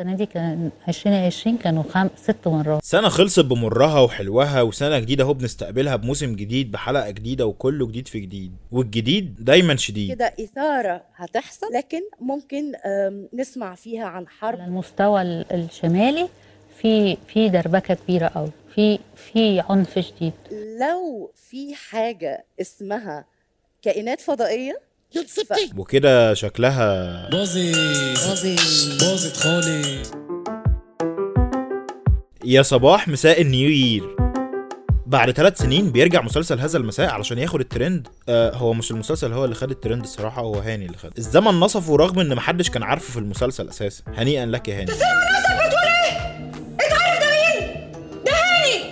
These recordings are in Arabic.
السنة دي كان 2020 كانوا خم... ست مرات. سنة خلصت بمرها وحلوها وسنة جديدة اهو بنستقبلها بموسم جديد بحلقة جديدة وكله جديد في جديد. والجديد دايما شديد. كده إثارة هتحصل لكن ممكن نسمع فيها عن حرب. على المستوى ال- الشمالي في في دربكة كبيرة قوي في في عنف شديد. لو في حاجة اسمها كائنات فضائية وكده شكلها باظت باظت خالص يا صباح مساء ال new year بعد ثلاث سنين بيرجع مسلسل هذا المساء علشان ياخد الترند. آه هو مش المسلسل هو اللي خد الترند الصراحة هو هاني اللي خد. الزمن نصفه رغم إن محدش كان عارفه في المسلسل أساسا. هنيئا لك يا هاني.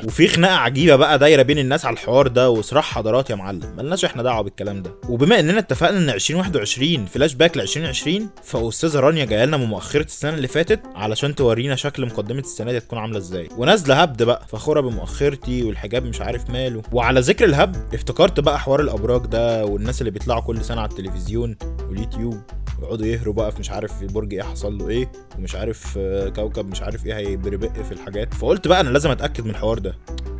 وفي خناقة عجيبة بقى دايرة بين الناس على الحوار ده وصراع حضارات يا معلم. ملناش إحنا دعوة بالكلام ده. وبما اننا اتفقنا ان 2021 فلاش باك ل 2020 فأستاذة رانيا جاية لنا مؤخرة السنة اللي فاتت علشان تورينا شكل مقدمة السنة دي هتكون عاملة إزاي. ونازلة هبد بقى فخورة بمؤخرتي والحجاب مش عارف ماله. وعلى ذكر الهبد افتكرت بقى حوار الأبراج ده والناس اللي بيطلعوا كل سنة على التلفزيون واليوتيوب. ويقعدوا يهروا بقى في مش عارف البرج إيه حصل له إيه ومش عارف آه، كوكب مش عارف إيه هيبربق في الحاجات. فقلت بقى أنا لازم أتأكد من الحوار ده.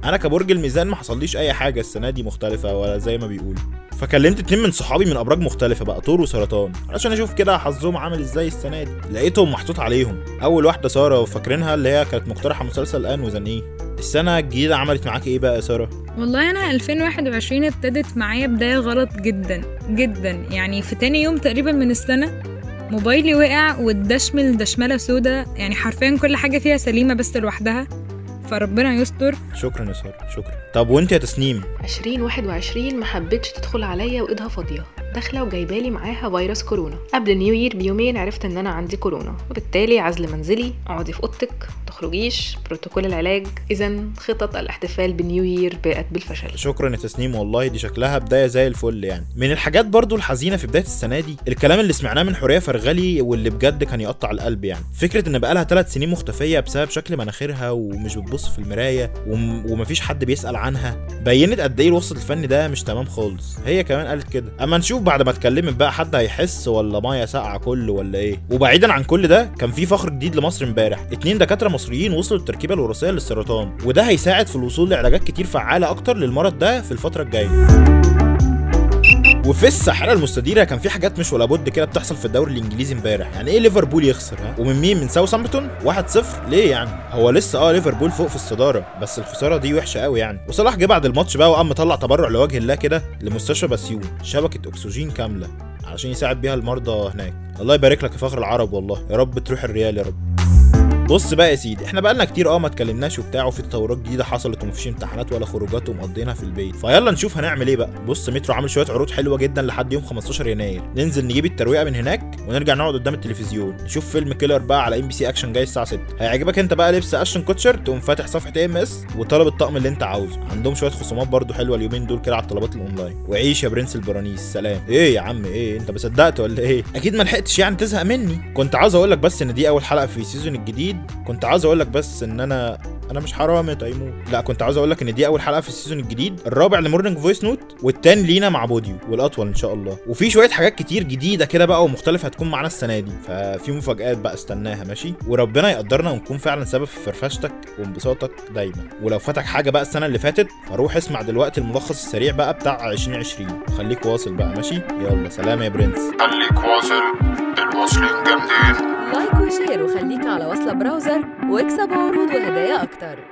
أنا كبرج الميزان ما حصليش اي حاجة السنة دي مختلفة ولا زي ما بيقولوا. فكلمت اتنين من صحابي من ابراج مختلفة بقى طور وسرطان علشان أشوف كده حظهم عامل إزاي السنة دي. لقيتهم محطوط عليهم. اول واحدة سارة وفاكرينها اللي هي كانت مقترحة مسلسل الان وزنيه. السنة الجديدة عملت معاك إيه بقى يا سارة؟ والله أنا 2021 ابتدت معايا بداية غلط جدا جدا. يعني في تاني يوم تقريبا من السنة موبايلي وقع واتدشمل دشملة سودا يعني حرفيا كل حاجة فيها سليمة بس لوحدها. فربنا يستر. شكرا يا سارة شكرا. طب وانت يا تسنيم؟ 2021 ما حبتش تدخل عليا وإيدها فاضية. داخلة وجايبالي معاها فيروس كورونا. قبل نيو يير بيومين عرفت إن أنا عندي كورونا. وبالتالي عزل منزلي أقعدي في أوضتك تخرجيش بروتوكول العلاج. اذا خطط الاحتفال بالنيو يير بقت بالفشل. شكرا يا تسنيم والله دي شكلها بداية زي الفل يعني. من الحاجات برضو الحزينة في بداية السنة دي الكلام اللي سمعناه من حورية فرغلي واللي بجد كان يقطع القلب يعني. فكرة إن بقالها ثلاث سنين مختفية بسبب شكل مناخيرها ومش بتبص في المراية وم... ومفيش حد بيسأل عنها بينت قد إيه الوسط الفني ده مش تمام خالص. هي كمان قالت كده. أما نشوف بعد ما اتكلمت بقى حد هيحس ولا مية ساقعة كله ولا إيه؟ وبعيدا عن كل ده كان في فخر جديد لمصر امبارح. اتنين دكاترة مصريين وصلوا للتركيبة الوراثية للسرطان. وده هيساعد في الوصول لعلاجات كتير فعالة أكتر للمرض ده في الفترة الجاية. وفي الساحره المستديرة كان في حاجات مش ولا بد كده بتحصل في الدوري الإنجليزي امبارح. يعني إيه ليفربول يخسر ها؟ ومن مين؟ من ساوثامبتون 1-0 ليه يعني؟ هو لسه آه ليفربول فوق في الصدارة بس الخسارة دي وحشة قوي يعني. وصلاح جه بعد الماتش بقى وقام مطلع تبرع لوجه الله كده لمستشفى بسيون شبكة أكسجين كاملة علشان يساعد بيها المرضى هناك. الله يبارك لك يا فخر العرب والله. يا رب تروح الريال يا رب. بص بقى يا سيدي إحنا بقالنا كتير آه ما اتكلمناش وبتاع وفي تطورات جديدة حصلت ومفيش امتحانات ولا خروجات ومقضينها في البيت. فيلا نشوف هنعمل إيه بقى. بص مترو عامل شوية عروض حلوة جدا لحد يوم 15 يناير. ننزل نجيب الترويقة من هناك ونرجع نقعد قدام التلفزيون. نشوف فيلم كيلر بقى على ام بي سي اكشن جاي الساعة 6 هيعجبك انت بقى لبس اشن كوتشر تقوم فاتح صفحة MS وطالب الطقم اللي انت عاوزه. عندهم شوية خصومات برضو حلوة اليومين دول كده على الطلبات الأونلاين. وعيش يا برنس البرانيس سلام. إيه يا عم إيه؟ انت ما صدقت ولا إيه؟ أكيد ما لحقتش يعني تزهق مني. كنت عاوز أقول لك بس إن دي أول حلقة في ال season الجديد. كنت عاوز أقول لك بس إن أنا أنا مش حرامي تيمور. لا كنت عاوز أقول لك إن دي أول حلقة في ال season الجديد. الرابع ل Morning Voice Note والتاني لينا مع بوديو والأطول إن شاء الله. وفي شوية حاجات كتير جديدة كده بقى ومختلفة هتكون معانا السنة دي. ففي مفاجآت بقى استناها ماشي؟ وربنا يقدرنا ونكون فعلا سبب في فرفشتك وانبساطك دايما. ولو فاتك حاجة بقى السنة اللي فاتت فروح اسمع دلوقتي الملخص السريع بقى بتاع 2020 وخليك واصل بقى ماشي؟ يلا سلام يا برنس. خليك واصل و share وخليك على وصلة browser واكسب عروض وهدايا أكتر.